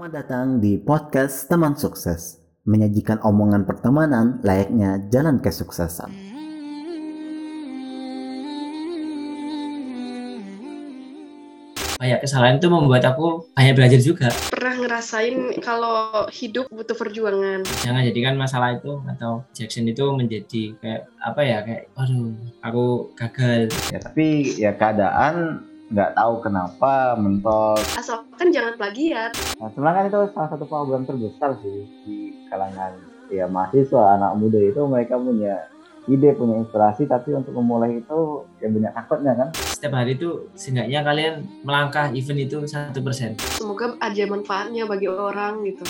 Selamat datang di podcast Teman Sukses, menyajikan omongan pertemanan layaknya jalan kesuksesan. banyak kesalahan itu membuat aku banyak belajar juga. Pernah ngerasain kalau hidup butuh perjuangan? Jangan jadikan masalah itu atau Jackson itu menjadi kayak apa ya kayak aduh aku gagal. Ya tapi ya keadaan nggak tahu kenapa mentok. Asalkan jangan plagiat. Nah sebenarnya kan itu salah satu problem terbesar sih di kalangan ya mahasiswa anak muda itu mereka punya ide punya inspirasi tapi untuk memulai itu ya banyak takutnya kan? Setiap hari itu seenggaknya kalian melangkah event itu satu persen. Semoga ada manfaatnya bagi orang gitu